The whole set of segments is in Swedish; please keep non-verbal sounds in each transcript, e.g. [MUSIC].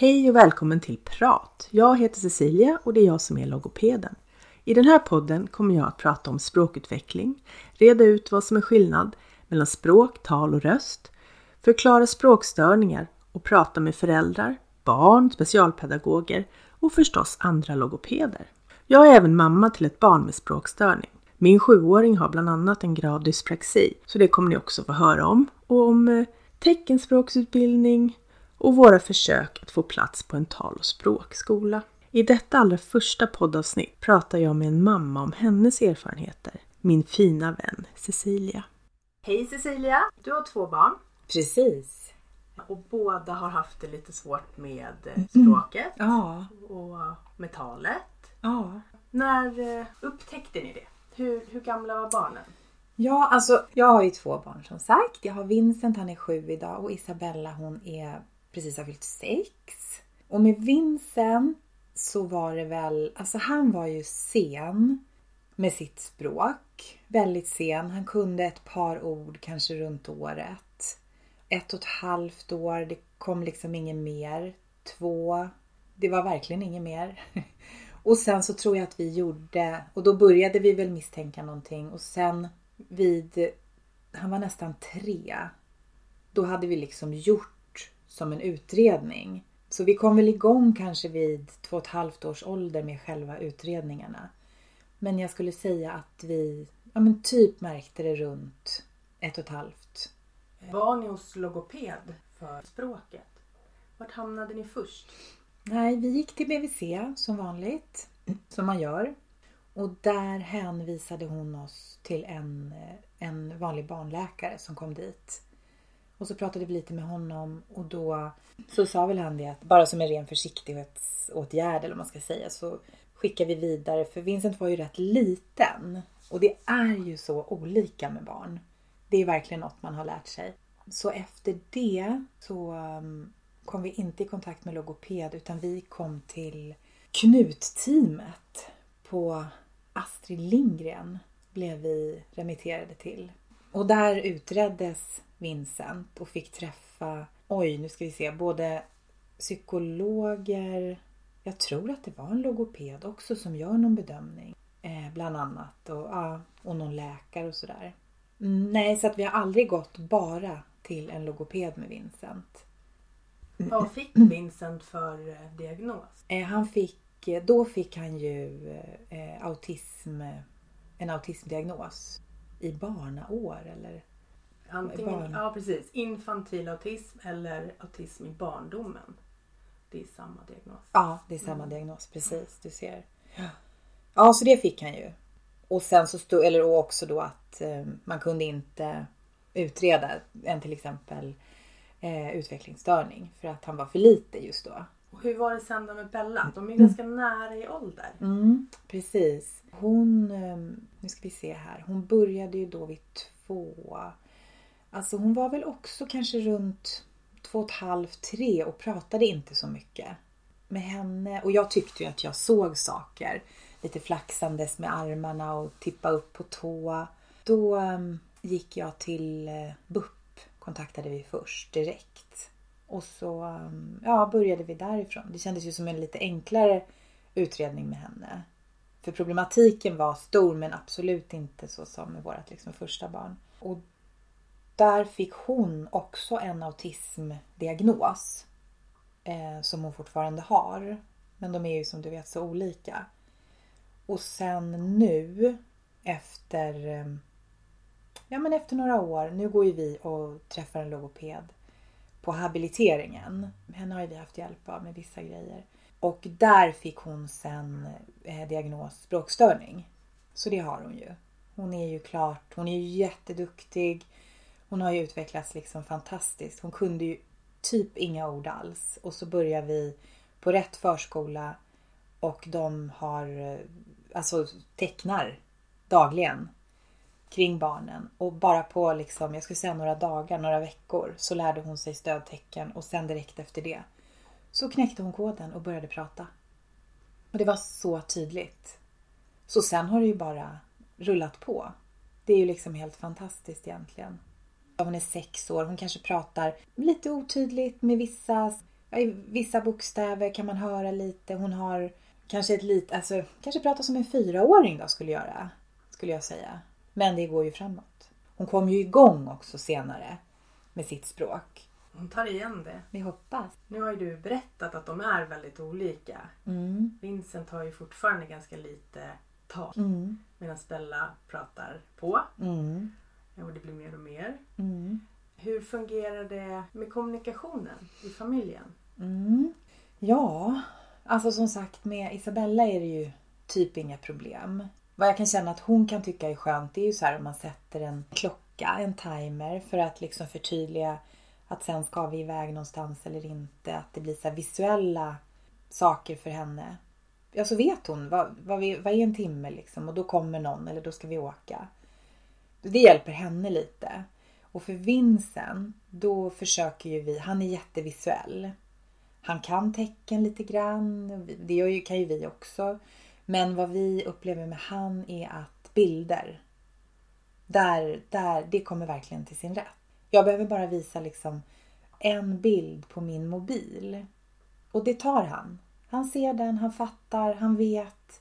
Hej och välkommen till Prat! Jag heter Cecilia och det är jag som är logopeden. I den här podden kommer jag att prata om språkutveckling, reda ut vad som är skillnad mellan språk, tal och röst, förklara språkstörningar och prata med föräldrar, barn, specialpedagoger och förstås andra logopeder. Jag är även mamma till ett barn med språkstörning. Min sjuåring har bland annat en grav dyspraxi, så det kommer ni också få höra om. Och om eh, teckenspråksutbildning och våra försök att få plats på en tal och språkskola. I detta allra första poddavsnitt pratar jag med en mamma om hennes erfarenheter. Min fina vän Cecilia. Hej Cecilia! Du har två barn. Precis. Och båda har haft det lite svårt med eh, språket Ja. och med talet. Ja. När eh, upptäckte ni det? Hur, hur gamla var barnen? Ja, alltså jag har ju två barn som sagt. Jag har Vincent, han är sju idag och Isabella hon är precis har fyllt sex. Och med Vincent så var det väl, alltså han var ju sen med sitt språk. Väldigt sen. Han kunde ett par ord kanske runt året. Ett och ett halvt år, det kom liksom inget mer. Två, det var verkligen inget mer. [LAUGHS] Och sen så tror jag att vi gjorde, och då började vi väl misstänka någonting och sen vid, han var nästan tre, då hade vi liksom gjort som en utredning. Så vi kom väl igång kanske vid två och ett halvt års ålder med själva utredningarna. Men jag skulle säga att vi, ja men typ märkte det runt ett och ett halvt. Var ni hos logoped för språket? Vart hamnade ni först? Nej, vi gick till BVC som vanligt, [CLEARS THROAT] som man gör. Och där hänvisade hon oss till en, en vanlig barnläkare som kom dit. Och så pratade vi lite med honom och då så sa väl han det att bara som en ren försiktighetsåtgärd eller vad man ska säga så skickar vi vidare för Vincent var ju rätt liten. Och det är ju så olika med barn. Det är verkligen något man har lärt sig. Så efter det så um, kom vi inte i kontakt med logoped utan vi kom till Knut-teamet på Astrid Lindgren blev vi remitterade till. Och där utreddes Vincent och fick träffa, oj nu ska vi se, både psykologer, jag tror att det var en logoped också som gör någon bedömning. Eh, bland annat och, ja, och någon läkare och sådär. Mm, nej, så att vi har aldrig gått bara till en logoped med Vincent. Vad fick Vincent för eh, diagnos? Eh, han fick, eh, då fick han ju eh, autism, en autismdiagnos i barnaår eller Antingen, ja precis, infantil autism eller autism i barndomen. Det är samma diagnos. Ja, det är samma diagnos. Precis, du ser. Ja, så det fick han ju. Och sen så stod, eller också då att eh, man kunde inte utreda en till exempel eh, utvecklingsstörning för att han var för lite just då. Och hur var det sen då med Bella? De är ganska nära i ålder. Mm, precis. Hon, eh, nu ska vi se här, hon började ju då vid två. Alltså hon var väl också kanske runt två och ett halvt, tre och pratade inte så mycket med henne. Och jag tyckte ju att jag såg saker. Lite flaxandes med armarna och tippa upp på tå. Då ehm, gick jag till eh, BUP, kontaktade vi först direkt. Och så ehm, ja, började vi därifrån. Det kändes ju som en lite enklare utredning med henne. För problematiken var stor men absolut inte så som med vårt liksom, första barn. Och där fick hon också en autismdiagnos. Eh, som hon fortfarande har. Men de är ju som du vet så olika. Och sen nu efter eh, Ja men efter några år, nu går ju vi och träffar en logoped på habiliteringen. Henne har ju vi haft hjälp av med vissa grejer. Och där fick hon sen eh, diagnos språkstörning. Så det har hon ju. Hon är ju klart, hon är ju jätteduktig. Hon har ju utvecklats liksom fantastiskt. Hon kunde ju typ inga ord alls. Och så börjar vi på rätt förskola och de har, eh, alltså tecknar dagligen kring barnen. Och bara på liksom, jag skulle säga några dagar, några veckor så lärde hon sig stödtecken och sen direkt efter det så knäckte hon koden och började prata. Och det var så tydligt. Så sen har det ju bara rullat på. Det är ju liksom helt fantastiskt egentligen. Hon är sex år, hon kanske pratar lite otydligt med vissa vissa bokstäver kan man höra lite. Hon har kanske ett lite, alltså kanske pratar som en fyraåring då skulle göra. Skulle jag säga. Men det går ju framåt. Hon kom ju igång också senare med sitt språk. Hon tar igen det. Vi hoppas. Nu har ju du berättat att de är väldigt olika. Mm. Vincent har ju fortfarande ganska lite tal. Mm. Medan Bella pratar på. Mm. Och det blir mer och mer. Mm. Hur fungerar det med kommunikationen i familjen? Mm. Ja, alltså som sagt med Isabella är det ju typ inga problem. Vad jag kan känna att hon kan tycka är skönt det är ju så här om man sätter en klocka, en timer för att liksom förtydliga att sen ska vi iväg någonstans eller inte. Att det blir så visuella saker för henne. Ja, så vet hon vad, vad, vi, vad är en timme liksom och då kommer någon eller då ska vi åka. Det hjälper henne lite. Och för Vincent, då försöker ju vi, han är jättevisuell. Han kan tecken lite grann, det gör ju, kan ju vi också. Men vad vi upplever med han är att bilder, där, där, det kommer verkligen till sin rätt. Jag behöver bara visa liksom en bild på min mobil. Och det tar han. Han ser den, han fattar, han vet.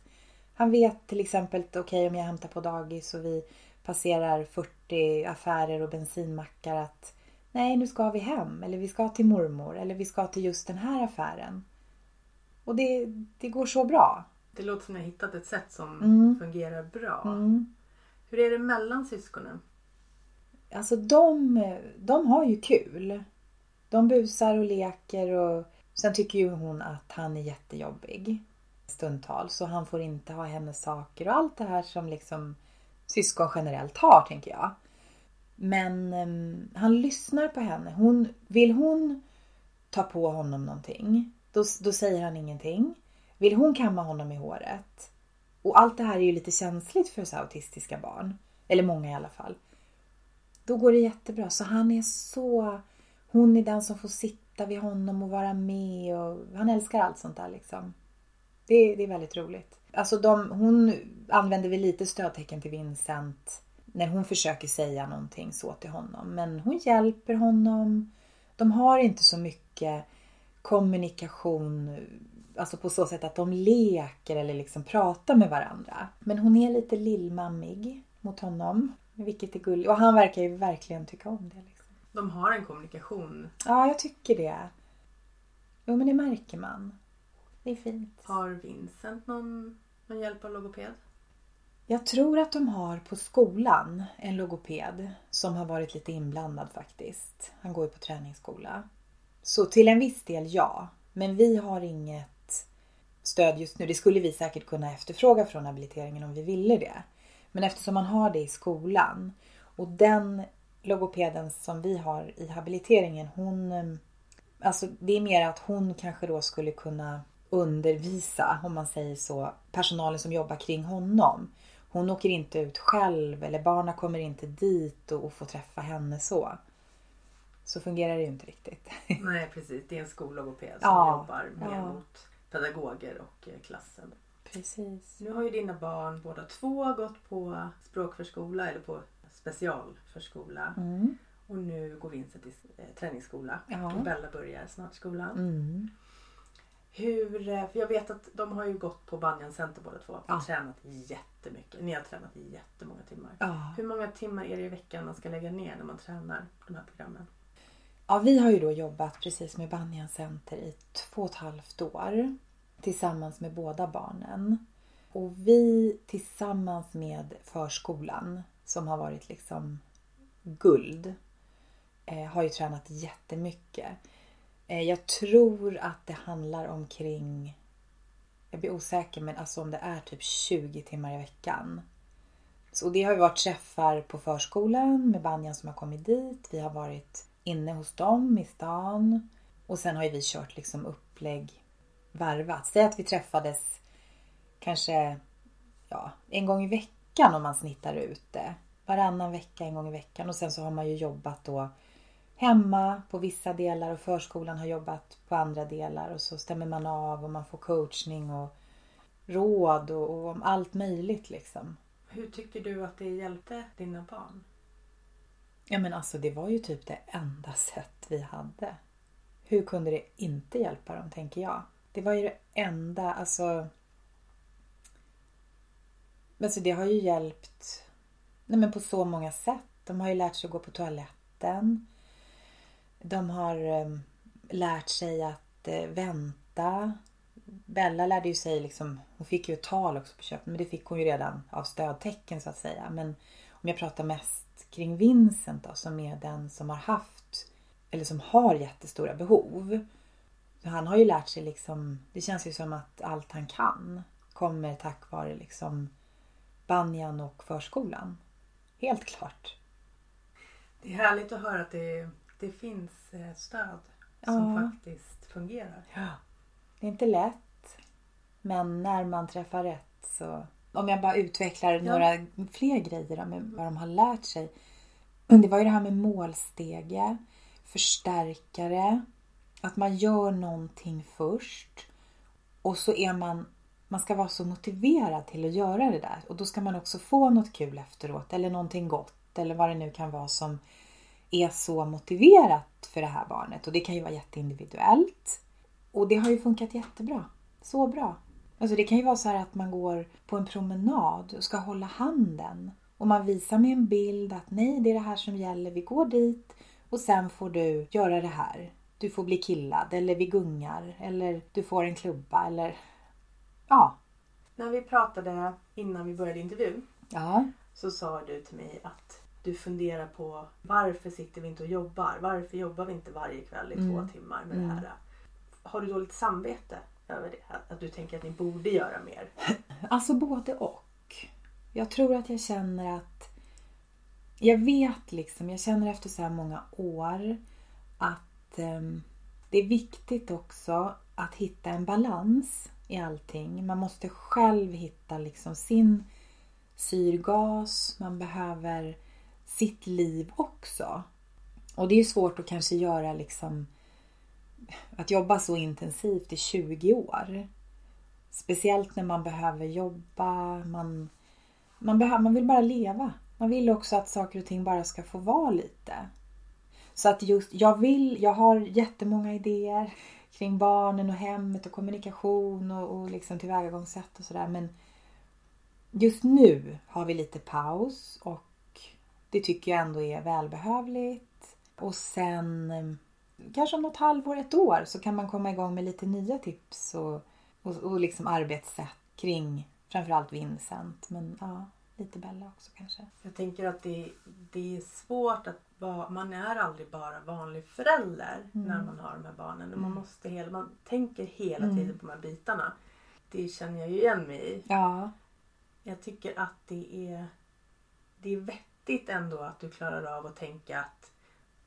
Han vet till exempel, okej okay, om jag hämtar på dagis och vi passerar 40 affärer och bensinmackar att nej, nu ska vi hem eller vi ska till mormor eller vi ska till just den här affären. Och det, det går så bra. Det låter som att ni har hittat ett sätt som Mm. fungerar bra. Mm. Hur är det mellan syskonen? Alltså de, de har ju kul. De busar och leker och sen tycker ju hon att han är jättejobbig stundtals. Så han får inte ha hennes saker och allt det här som liksom syskon generellt har tänker jag. Men um, han lyssnar på henne. Hon, vill hon ta på honom någonting, då, då säger han ingenting. Vill hon kamma honom i håret? Och allt det här är ju lite känsligt för så autistiska barn. Eller många i alla fall. Då går det jättebra. Så han är så... Hon är den som får sitta vid honom och vara med. Och han älskar allt sånt där liksom. Det, det är väldigt roligt. Alltså de, hon använder väl lite stödtecken till Vincent när hon försöker säga någonting så till honom. Men hon hjälper honom. De har inte så mycket kommunikation, alltså på så sätt att de leker eller liksom pratar med varandra. Men hon är lite lillmammig mot honom, vilket är gulligt. Och han verkar ju verkligen tycka om det. Liksom. De har en kommunikation. Ja, jag tycker det. Jo, men det märker man. Det är fint. Har Vincent någon, någon hjälp av logoped? Jag tror att de har på skolan en logoped som har varit lite inblandad faktiskt. Han går ju på träningsskola. Så till en viss del ja. Men vi har inget stöd just nu. Det skulle vi säkert kunna efterfråga från habiliteringen om vi ville det. Men eftersom man har det i skolan och den logopeden som vi har i habiliteringen, hon... Eh, alltså det är mer att hon kanske då skulle kunna undervisa, om man säger så, personalen som jobbar kring honom. Hon åker inte ut själv eller barnen kommer inte dit och, får träffa henne så. Så fungerar det ju inte riktigt. [LAUGHS] Nej precis, det är en skollogoped som Ja, jobbar mer ja. mot pedagoger och eh, klassen. Precis. Nu har ju dina barn båda två gått på språkförskola eller på specialförskola. Mm. Och nu går Vincent i eh, träningsskola. Ja. Och Bella börjar snart skolan. Mm. Hur, eh, för jag vet att de har ju gått på Banyan Center båda två och Ja. tränat jättemycket. Ni har tränat jättemånga timmar. Ja. Hur många timmar är det i veckan man ska lägga ner när man tränar de här programmen? ja, vi har ju då jobbat precis med Banyan Center i två och ett halvt år. Tillsammans med båda barnen. Och vi tillsammans med förskolan som har varit liksom guld eh, har ju tränat jättemycket. Eh, jag tror att det handlar omkring jag blir osäker men alltså om det är typ 20 timmar i veckan. Så det har ju varit träffar på förskolan med Banjan som har kommit dit. Vi har varit inne hos dem i stan. Och sen har ju vi kört liksom upplägg varvat. Säg att vi träffades kanske ja, en gång i veckan om man snittar ut det. Varannan vecka, en gång i veckan. Och sen så har man ju jobbat då hemma på vissa delar och förskolan har jobbat på andra delar. Och så stämmer man av och man får coachning och råd och, och om allt möjligt liksom. Hur tycker du att det hjälpte dina barn? Ja men alltså det var ju typ det enda [LAUGHS] sätt vi hade. hur kunde det inte hjälpa dem, tänker jag. Det var ju det enda, alltså... Alltså det har ju hjälpt nej men på så många sätt. De har ju lärt sig att gå på toaletten. De har ehm, lärt sig att eh, vänta. Bella lärde ju sig liksom, hon fick ju ett tal också på köpet, men det fick hon ju redan av stödtecken så att säga. Men om jag pratar mest kring Vincent då, som är den som har haft, eller som har jättestora behov. Han har ju lärt sig liksom, det känns ju som att allt han kan kommer tack vare liksom banjan och förskolan. Helt klart. Det är härligt att höra att det, det finns eh, stöd som ja. faktiskt fungerar. Ja. Det är inte lätt. Men när man träffar rätt så... Om jag bara utvecklar ja. några fler grejer med vad de har lärt sig. Det var ju det här med målstege, förstärkare, att man gör någonting först och så är man man ska vara så motiverad till att göra det där och då ska man också få något kul efteråt eller någonting gott eller vad det nu kan vara som är så motiverat för det här barnet och det kan ju vara jätteindividuellt. Och det har ju funkat jättebra. Så bra. Alltså det kan ju vara så här att man går på en promenad och ska hålla handen och man visar med en bild att nej, det är det här som gäller. Vi går dit och sen får du göra det här. Du får bli killad eller vi gungar eller du får en klubba eller ja. När vi pratade innan vi började intervjun ja. så sa du till mig att du funderar på varför sitter vi inte och jobbar? Varför jobbar vi inte varje kväll i mm. två timmar med mm. det här? Har du dåligt samvete över det? Att du tänker att ni borde göra mer? [LAUGHS] Alltså både och. Jag tror att jag känner att jag vet liksom, jag känner efter så här många år att um, det är viktigt också att hitta en balans i allting. Man måste själv hitta liksom sin syrgas. Man behöver sitt liv också. Och det är svårt att kanske göra liksom att jobba så intensivt i 20 år. Speciellt när man behöver jobba, man, man, behöver, man vill bara leva. Man vill också att saker och ting bara ska få vara lite. Så att just, jag vill, jag har jättemånga idéer kring barnen och hemmet och kommunikation och, och liksom tillvägagångssätt och sådär. Men just nu har vi lite paus och det tycker jag ändå är välbehövligt. Och sen kanske om något halvår, ett år så kan man komma igång med lite nya tips och, och, och liksom arbetssätt kring framförallt Vincent. Men ja, lite Bella också kanske. Jag tänker att det, det är svårt att vara, man är aldrig bara vanlig förälder mm. när man har de här barnen. Man, mm. måste hela, man tänker hela mm. tiden på de här bitarna. Det känner jag ju igen mig i. Ja. Jag tycker att det är, det är vettigt ändå att du klarar av att tänka att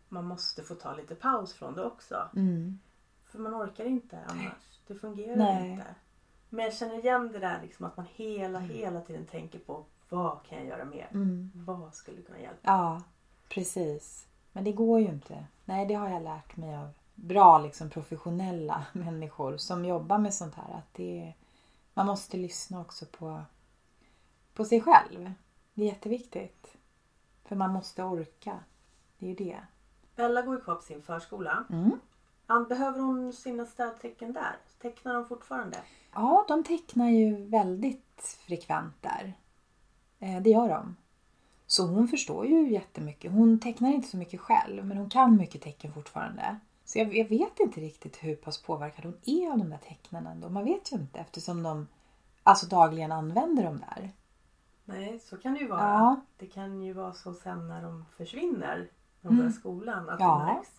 man måste få ta lite paus från det också. Mm. För man orkar inte annars. Det fungerar Nej. inte. Men jag känner igen det där liksom att man hela, mm. hela tiden tänker på vad kan jag göra mer? Mm. Vad skulle kunna hjälpa? Ja, precis. Men det går ju inte. Nej, det har jag lärt mig av bra liksom, professionella [LAUGHS] människor som jobbar med sånt här. Att det man måste lyssna också på, på sig själv. Det är jätteviktigt. För man måste orka. Det är ju det. Bella går ju kvar på sin förskola. Mm. Behöver hon sina stödtecken där? Tecknar de fortfarande? Ja, de tecknar ju väldigt frekvent där. Eh, det gör de. Så hon förstår ju jättemycket. Hon tecknar inte så mycket själv, men hon kan mycket tecken fortfarande. Så jag, jag vet inte riktigt hur pass påverkad hon är av de där tecknen ändå. Man vet ju inte eftersom de alltså dagligen använder dem där. Nej, så kan det ju vara. Ja. Det kan ju vara så sen när de försvinner, när de mm. börjar skolan, att ja, det märks.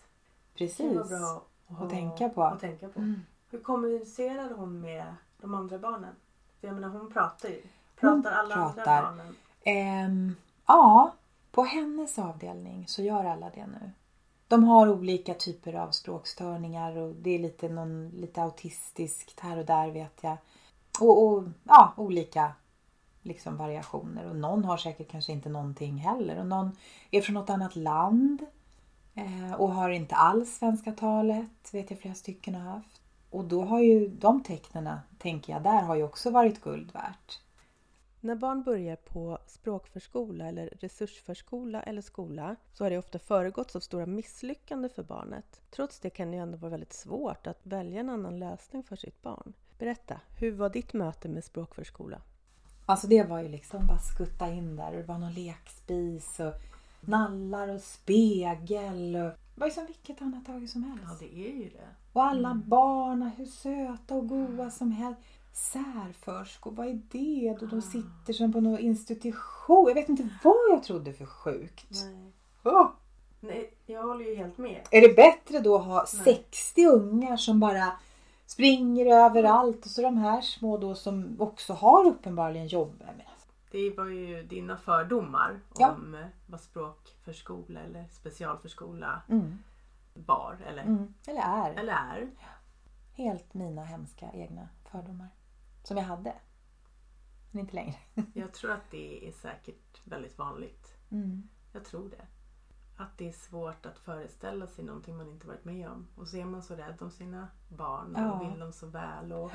Precis. Det vara bra att, ha, att tänka på. Att tänka på. Mm. Hur kommunicerar hon med de andra barnen? För jag menar hon pratar ju. Pratar alla pratar. andra barnen? Um, ja, på hennes avdelning så gör alla det nu. De har olika typer av språkstörningar och det är lite, någon, lite autistiskt här och där vet jag. Och, och ja, olika liksom variationer. Och någon har säkert kanske inte någonting heller. Och någon är från något annat land eh, och har inte alls svenska talet. Vet jag flera stycken har haft. Och då har ju de tecknena, tänker jag, där har ju också varit guld värt. När barn börjar på språkförskola eller resursförskola eller skola så har det ofta föregåtts av stora misslyckanden för barnet. Trots det kan det ju ändå vara väldigt svårt att välja en annan lösning för sitt barn. Berätta, hur var ditt möte med språkförskola? Alltså det var ju liksom bara skutta in där. Det var någon lekspis och nallar och spegel. Och... Det var ju som vilket annat dagis som helst. Ja, det är ju det. Och alla mm. barn, hur söta och goa som helst. Särförskor, vad är det? Då de ah. sitter som på någon institution. Jag vet inte vad jag trodde för sjukt. Nej. Oh. Nej, jag håller ju helt med. Är det bättre då att ha Nej. 60 ungar som bara springer överallt och så de här små då som också har uppenbarligen jobb. Det var ju dina fördomar ja. om vad språkförskola eller specialförskola mm. var eller, mm. eller är. Eller är. Helt mina hemska egna fördomar. Som jag hade. Men inte längre. jag tror att det är säkert väldigt vanligt. Mm. Jag tror det. Att det är svårt att föreställa sig någonting man inte varit med om. Och så är man så rädd om sina barn och ja. vill dem så väl. Och.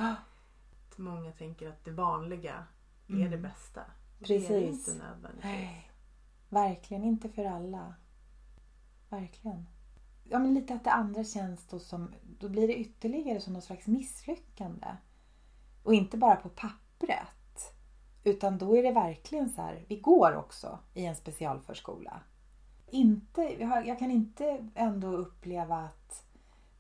Många tänker att det vanliga mm. är det bästa. Precis. Det är det inte nödvändigtvis. Nej. Verkligen inte för alla. Verkligen. Ja men lite att det andra känns då som, då blir det ytterligare som någon slags misslyckande. Och inte bara på pappret. Utan då är det verkligen så här, vi går också i en specialförskola. Inte, jag kan inte ändå uppleva att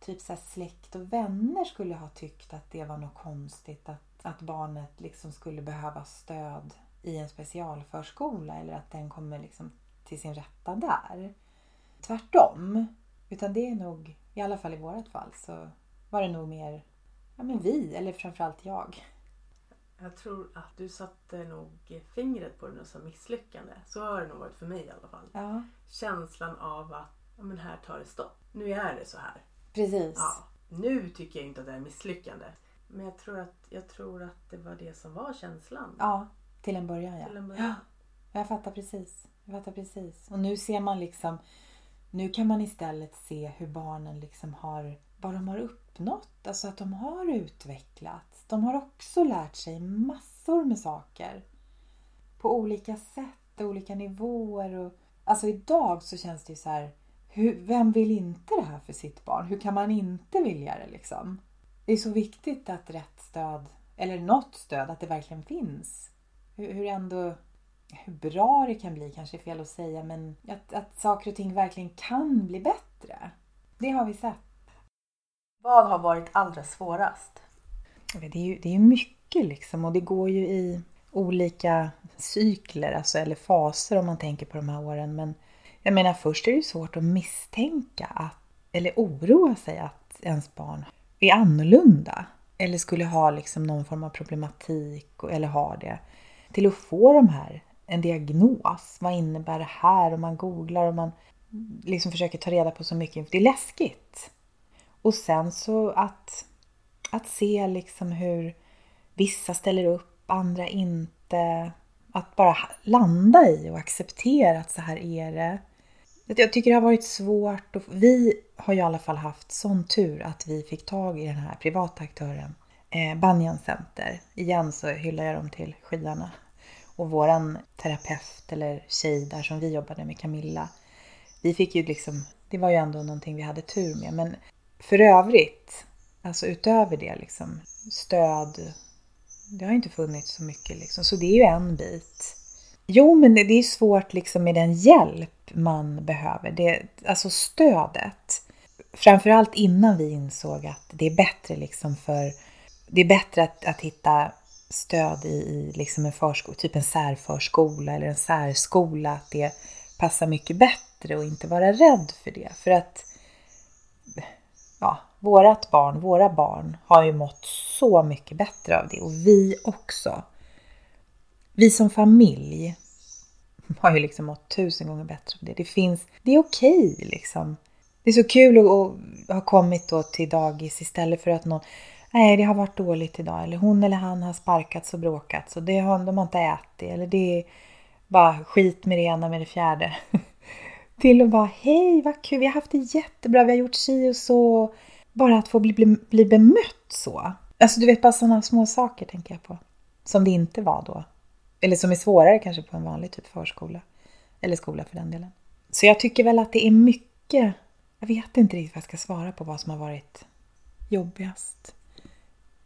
typ så släkt och vänner skulle ha tyckt att det var något konstigt. Att, att barnet liksom skulle behöva stöd i en specialförskola eller att den kommer liksom till sin rätta där. Tvärtom. Utan det är nog, i alla fall i vårt fall, så var det nog mer ja, men vi, eller framförallt jag. Jag tror att du satte nog fingret på det som misslyckande. Så har det nog varit för mig i alla fall. Ja. Känslan av att ja, men här tar det stopp. Nu är det så här. Precis. Ja. Nu tycker jag inte att det är misslyckande. Men jag tror, att, jag tror att det var det som var känslan. Ja, till en början ja. Till en början. ja. Jag fattar precis. Jag fattar precis. Och nu ser man liksom Nu kan man istället se hur barnen liksom har vad de har uppnått. Alltså att de har utvecklats. De har också lärt sig massor med saker. På olika sätt, och olika nivåer. Och, alltså idag så känns det ju så här. Hur, vem vill inte det här för sitt barn? Hur kan man inte vilja det liksom? Det är så viktigt att rätt stöd, eller något stöd, att det verkligen finns. Hur, hur ändå hur bra det kan bli kanske är fel att säga men att, att saker och ting verkligen kan bli bättre. Det har vi sett. Vad har varit allra svårast? Det är ju det är mycket liksom och det går ju i olika cykler, alltså, eller faser om man tänker på de här åren. Men jag menar först är det ju svårt att misstänka att, eller oroa sig att ens barn är annorlunda. Eller skulle ha liksom någon form av problematik eller har det. Till att få de här, en diagnos. Vad innebär det här? Och man googlar och man liksom försöker ta reda på så mycket. Det är läskigt. Och sen så att, att se liksom hur vissa ställer upp, andra inte. Att bara landa i och acceptera att så här är det. Jag tycker det har varit svårt. Och vi har ju i alla fall haft sån tur att vi fick tag i den här privata aktören eh, Banyan Center. Igen så hyllar jag dem till skyarna. Och våran terapeut eller tjej där som vi jobbade med, Camilla. Vi fick ju liksom, det var ju ändå någonting vi hade tur med. Men för övrigt, alltså utöver det liksom, stöd, det har inte funnits så mycket liksom. Så det är ju en bit. Jo, men det är svårt liksom med den hjälp man behöver. Det, alltså stödet. Framförallt innan vi insåg att det är bättre liksom för det är bättre att, att hitta stöd i, i liksom en förskola, typ en särförskola eller en särskola. Att det passar mycket bättre och inte vara rädd för det. För att ja, vårat barn, våra barn har ju mått så mycket bättre av det och vi också. Vi som familj har ju liksom mått tusen gånger bättre av det. Det finns, det är okej okay, liksom. Det är så kul att, ha kommit då till dagis istället för att någon Nej, det har varit dåligt idag. Eller hon eller han har sparkats och bråkats och det har, de har inte ätit. Eller det är bara skit med det ena med det fjärde. [LAUGHS] till att bara, hej vad kul, vi har haft det jättebra, vi har gjort si och så. Bara att få bli, bli, bli bemött så. Alltså du vet bara sådana små saker tänker jag på. Som det inte var då. Eller som är svårare kanske på en vanlig typ förskola. Eller skola för den delen. Så jag tycker väl att det är mycket, jag vet inte riktigt vad jag ska svara på vad som har varit jobbigast.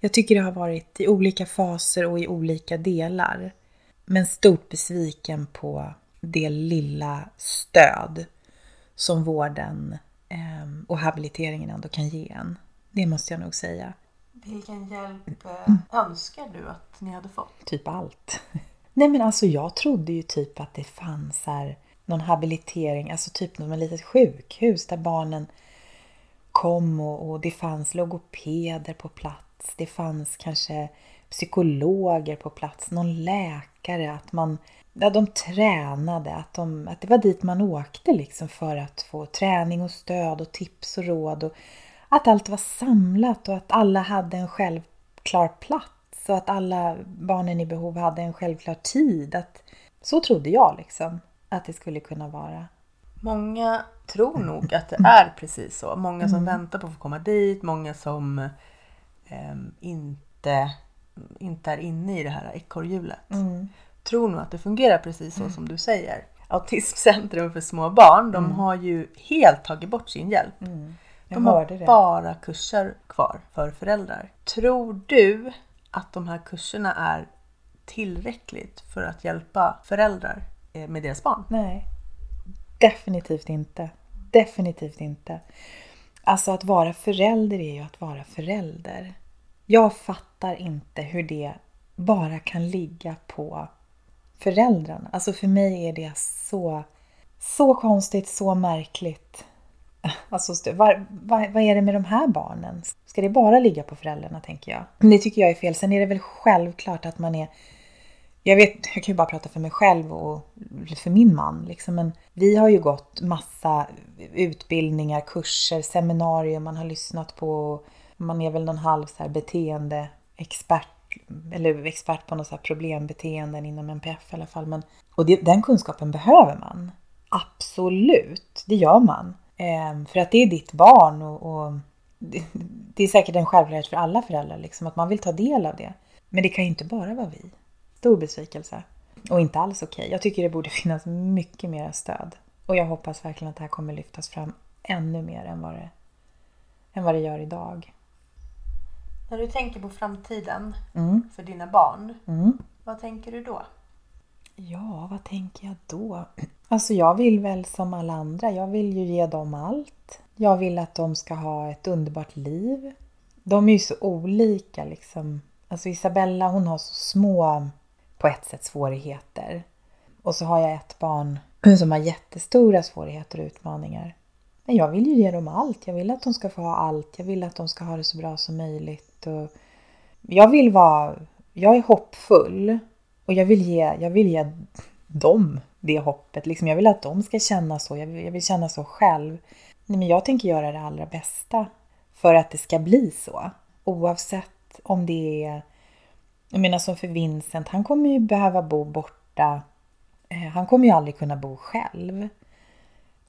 Jag tycker det har varit i olika faser och i olika delar. Men stort besviken på det lilla stöd som vården ehm, och habiliteringen ändå kan ge en. Det måste jag nog säga. Vilken hjälp eh, önskar du att ni hade fått? Typ allt. [LAUGHS] Nej men alltså jag trodde ju typ att det fanns här någon habilitering, alltså typ något litet sjukhus där barnen kom och, och det fanns logopeder på plats. Det fanns kanske psykologer på plats, någon läkare, att man ja, de tränade, att, de, att det var dit man åkte liksom för att få träning och stöd och tips och råd. Och att allt var samlat och att alla hade en självklar plats och att alla barnen i behov hade en självklar tid. Att, så trodde jag liksom att det skulle kunna vara. Många tror [LAUGHS] nog att det är precis så. Många som mm. väntar på att få komma dit, många som eh, inte, inte är inne i det här ekorrhjulet. Mm. Tror nog att det fungerar precis så mm. som du säger. Autismcentrum för små barn, de mm. har ju helt tagit bort sin hjälp. Mm. De har det. bara kurser kvar för föräldrar. Tror du att de här kurserna är tillräckligt för att hjälpa föräldrar eh, med deras barn? Nej, definitivt inte. Definitivt inte. Alltså att vara förälder är ju att vara förälder. Jag fattar inte hur det bara kan ligga på föräldrarna. Alltså för mig är det så, så konstigt, så märkligt. [LAUGHS] Alltså, vad, vad, vad är det med de här barnen? Ska det bara ligga på föräldrarna, tänker jag? Det tycker jag är fel. Sen är det väl självklart att man är... Jag vet, jag kan ju bara prata för mig själv och för min man. Liksom, men vi har ju gått massa utbildningar, kurser, seminarier man har lyssnat på. Man är väl någon halv så här beteendeexpert eller expert på något problembeteenden inom NPF i alla fall. Men, och det, den kunskapen behöver man. Absolut, det gör man. Ehm, för att det är ditt barn och, och det, det, är säkert en självklarhet för alla föräldrar liksom, att man vill ta del av det. Men det kan ju inte bara vara vi. Stor besvikelse. Och inte alls okej. Okay. Jag tycker det borde [LAUGHS] finnas mycket mer stöd. Och jag hoppas verkligen att det här kommer lyftas fram ännu mer än vad det, än vad det gör idag. När du tänker på framtiden mm. för dina barn, mm. vad tänker du då? Ja, vad tänker jag då? Alltså jag vill väl som alla andra, jag vill ju ge dem allt. Jag vill att de ska ha ett underbart liv. De är ju så olika liksom. Alltså Isabella hon har så små, på ett sätt, svårigheter. Och så har jag ett barn som har jättestora svårigheter och utmaningar. Jag vill ju ge dem allt. Jag vill att de ska få ha allt. Jag vill att de ska ha det så bra som möjligt. Och jag vill vara... Jag är hoppfull. Och jag vill ge, jag vill ge dem det hoppet. Liksom jag vill att de ska känna så. Jag vill, jag vill känna så själv. Nej, men jag tänker göra det allra bästa för att det ska bli så. Oavsett om det är... Jag menar som för Vincent, han kommer ju behöva bo borta. Eh, han kommer ju aldrig kunna bo själv.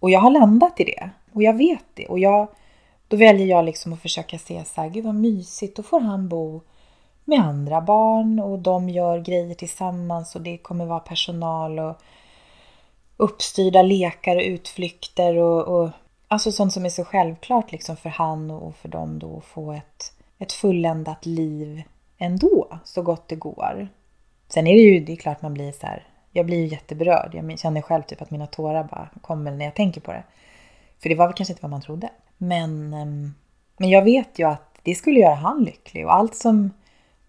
Och jag har landat i det. Och jag vet det. Och jag, då väljer jag liksom att försöka se så här, gud vad mysigt, då får han bo med andra barn och de gör grejer tillsammans och det kommer vara personal och uppstyrda lekar och utflykter och, och alltså sånt som är så självklart liksom för han och för dem då att få ett, ett fulländat liv ändå, så gott det går. Sen är det ju, det är klart man blir så här, jag blir ju jätteberörd. Jag känner själv typ att mina tårar bara kommer när jag tänker på det. För det var väl kanske inte vad man trodde. Men, ehm, men jag vet ju att det skulle göra han lycklig och allt som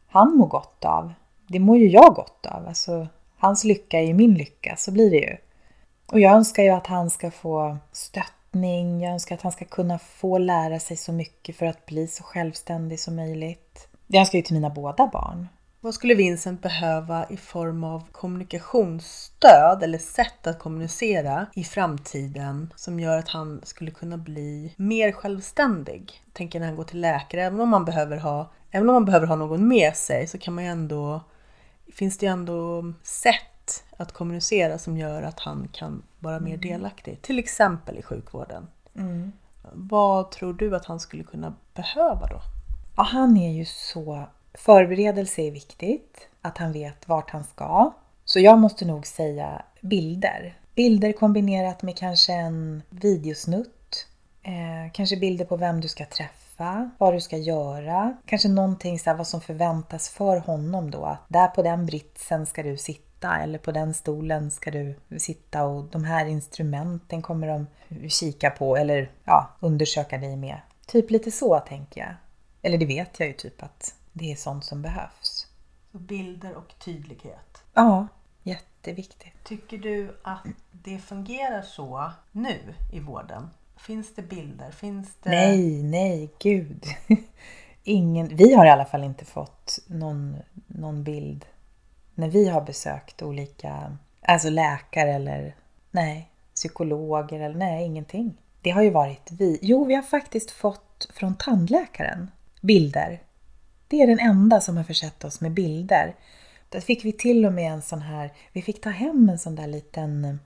han mår gott av, det mår ju jag gott av. Alltså, hans lycka är ju min lycka, så blir det ju. Och jag önskar ju att han ska få stöttning, jag önskar att han ska kunna få lära sig så mycket för att bli så självständig som möjligt. Det önskar jag ju till mina båda barn. Vad skulle Vincent behöva i form av kommunikationsstöd eller sätt att kommunicera i framtiden som gör att han skulle kunna bli mer självständig? tänker när han går till läkare, även om man behöver ha, även om man behöver ha någon med sig så kan man ju ändå, finns det ju ändå sätt att kommunicera som gör att han kan vara mer mm. delaktig. Till exempel i sjukvården. Mm. Vad tror du att han skulle kunna behöva då? Ja, han är ju så Förberedelse är viktigt, att han vet vart han ska. Så jag måste nog säga bilder. Bilder kombinerat med kanske en videosnutt. Eh, kanske bilder på vem du ska träffa, vad du ska göra. Kanske någonting så här, vad som förväntas för honom då. Att där på den britsen ska du sitta eller på den stolen ska du sitta och de här instrumenten kommer de kika på eller ja, undersöka dig med. Typ lite så tänker jag. Eller det vet jag ju typ att det är sånt som behövs. Så bilder och tydlighet. Ja, jätteviktigt. Tycker du att det fungerar så nu i vården? Finns det bilder? Finns det... Nej, nej, gud. [LAUGHS] Ingen, vi har i alla fall inte fått någon, någon bild när vi har besökt olika alltså läkare eller nej, psykologer eller nej, ingenting. Det har ju varit vi. Jo, vi har faktiskt fått från tandläkaren bilder. Det är den enda som har försett oss med bilder. Där fick vi till och med en sån här, vi fick ta hem en sån där liten,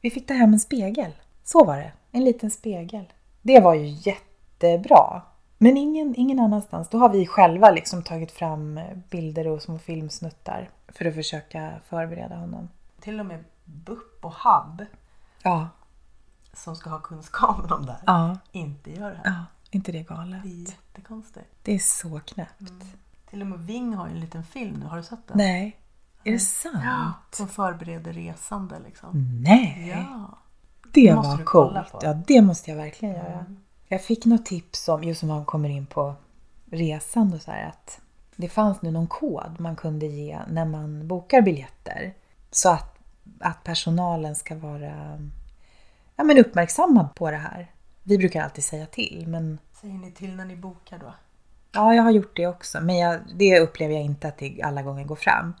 vi fick ta hem en spegel. Så var det, en liten spegel. Det var ju jättebra. Men ingen, ingen annanstans. Då har vi själva liksom tagit fram bilder och små filmsnuttar för att försöka förbereda honom. Till och med BUP och HAB Ja, som ska ha kunskapen om det här ja, inte gör det här. ja. Inte det galet? Det är jättekonstigt. Det är så knäppt. Till och med Ving har ju en liten film nu, har du sett den? Nej, är det sant? Ja, som förbereder resande liksom. Nej, Ja. det måste var coolt. Ja, det måste jag verkligen göra. Mm. Jag fick något tips om, just som man kommer in på resan och så här, att det fanns nu någon kod man kunde ge när man bokar biljetter. Så att, att personalen ska vara ja, men uppmärksammad på det här. Vi brukar alltid säga till, men Säger ni till när ni bokar då? Ja, jag har gjort det också, men jag, det upplever jag inte att det alla gånger går fram.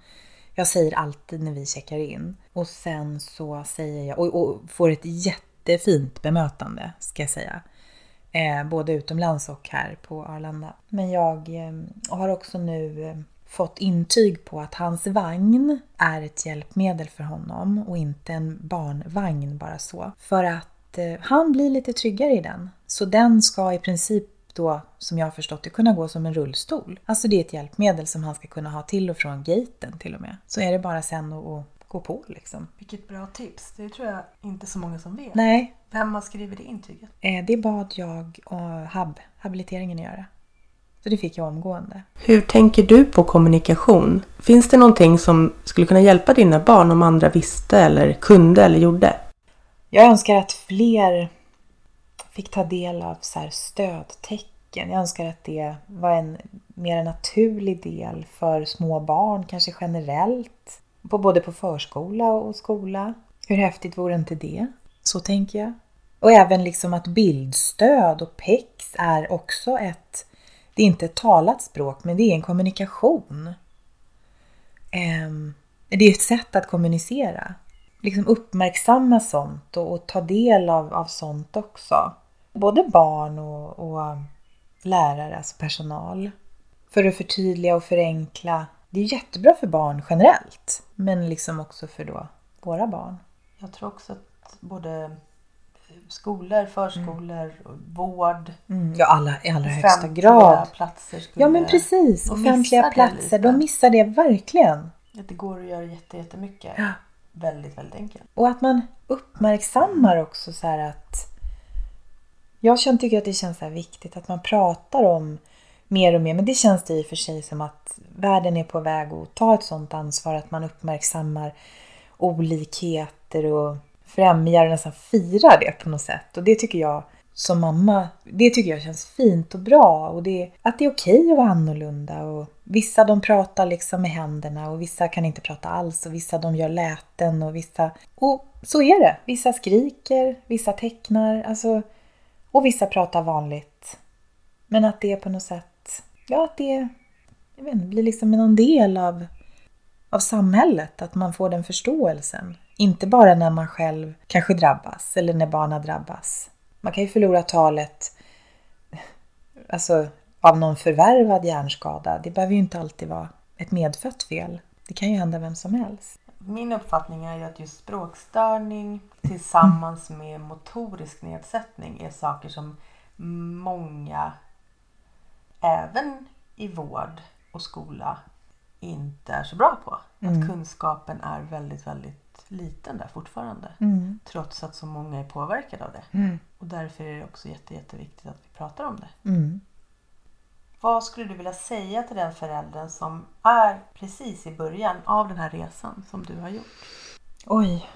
Jag säger alltid när vi checkar in och sen så säger jag och, och får ett jättefint bemötande ska jag säga. Eh, både utomlands och här på Arlanda. Men jag eh, har också nu eh, fått intyg på att hans vagn är ett hjälpmedel för honom och inte en barnvagn bara så. För att eh, han blir lite tryggare i den. Så den ska i princip då, som jag har förstått det, kunna gå som en rullstol. Alltså det är ett hjälpmedel som han ska kunna ha till och från gaten till och med. Så är det bara sen att, gå på liksom. Vilket bra tips. Det tror jag inte så många som vet. Nej, Vem har skrivit det intyget? eh, det bad jag och HAB, habiliteringen, att göra. Så det fick jag omgående. Hur tänker du på kommunikation? Finns det någonting som skulle kunna hjälpa dina barn om andra visste eller kunde eller gjorde? Jag önskar att fler fick ta del av så här stödtecken. Jag önskar att det var en mer naturlig del för små barn, kanske generellt. På, både på förskola och skola. Hur häftigt vore inte det? Så tänker jag. Och även liksom att bildstöd och PEX är också ett, det är inte ett talat språk, men det är en kommunikation. Ehm, det är ett sätt att kommunicera. Liksom uppmärksamma sånt och, och ta del av, av sånt också. Både barn och, och lärare, alltså personal. För att förtydliga och förenkla. Det är jättebra för barn generellt, men liksom också för då våra barn. Jag tror också att både skolor, förskolor, vård, Mm, ja, alla, i allra högsta grad. platser skulle... Ja, men precis. Offentliga platser, de missar det verkligen. Att det går att göra jätte, jättemycket. Ja. Väldigt, väldigt enkelt. Och att man uppmärksammar också så här att... Jag tycker att det känns så här viktigt att man pratar om mer och mer. Men det känns det i och för sig som att världen är på väg att ta ett sånt ansvar. Att man uppmärksammar olikheter och främjar och nästan firar det på något sätt. Och det tycker jag som mamma, det tycker jag känns fint och bra. Och det, att det är okej att vara annorlunda. Och vissa de pratar liksom med händerna och vissa kan inte prata alls. Och vissa de gör läten och vissa... Och så är det. Vissa skriker, vissa tecknar. Alltså, och vissa pratar vanligt. Men att det är på något sätt... Ja, att det jag vet inte, blir liksom någon del av, av samhället. Att man får den förståelsen. Inte bara när man själv kanske drabbas eller när barnen drabbas. Man kan ju förlora talet alltså, av någon förvärvad hjärnskada. Det behöver ju inte alltid vara ett medfött fel. Det kan ju hända vem som helst. Min uppfattning är ju att just språkstörning tillsammans med motorisk nedsättning är saker som många, även i vård och skola, inte är så bra på. Mm. Att kunskapen är väldigt, väldigt liten där fortfarande. Mm. Trots att så många är påverkade av det. Mm. Och därför är det också jätte, jätteviktigt att vi pratar om det. Mm. Vad skulle du vilja säga till den föräldern som är precis i början av den här resan som du har gjort? Oj.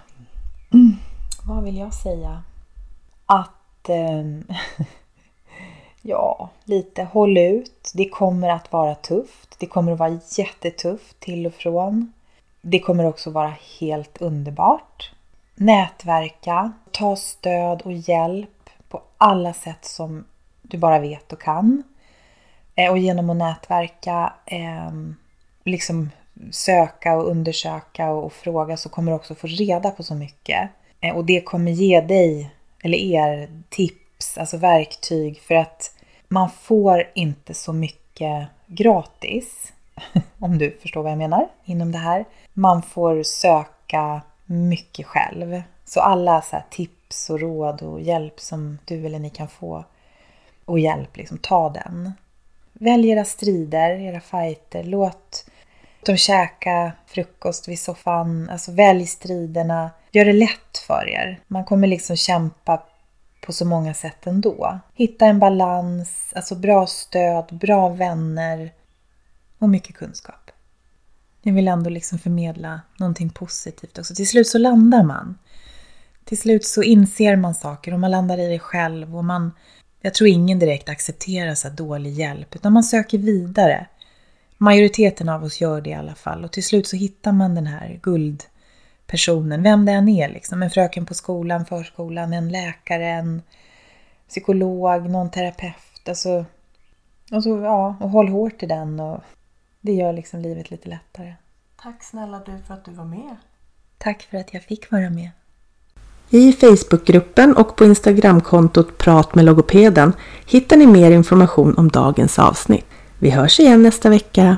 Mm. [CLEARS THROAT] Vad vill jag säga? Att... ehm, [LAUGHS] ja, lite håll ut. Det kommer att vara tufft. Det kommer att vara jättetufft till och från. Det kommer också vara helt underbart. Nätverka, ta stöd och hjälp alla sätt som du bara vet och kan. Eh, och genom att nätverka, ehm, liksom söka och undersöka och, fråga så kommer du också få reda på så mycket. Eh, och det kommer ge dig, eller er, tips, alltså verktyg för att man får inte så mycket gratis. [LAUGHS] Om du förstår vad jag menar inom det här. Man får söka mycket själv. Så alla så här tips och råd och hjälp som du eller ni kan få och hjälp, liksom ta den. Välj era strider, era fighter. Låt dem käka frukost vid soffan. Alltså välj striderna. Gör det lätt för er. Man kommer liksom kämpa på så många sätt ändå. Hitta en balans, alltså bra stöd, bra vänner och mycket kunskap. Jag vill ändå liksom förmedla någonting positivt också. Till slut så landar man. Till slut så inser man saker och man landar i det själv och man jag tror ingen direkt accepterar så dålig hjälp, utan man söker vidare. Majoriteten av oss gör det i alla fall och till slut så hittar man den här guldpersonen, vem det än är liksom. En fröken på skolan, förskolan, en läkare, en psykolog, någon terapeut. Alltså, och, så, ja, och håll hårt i den och det gör liksom livet lite lättare. Tack snälla du för att du var med. Tack för att jag fick vara med. I Facebookgruppen och på Instagramkontot Prat med logopeden hittar ni mer information om dagens avsnitt. Vi hörs igen nästa vecka.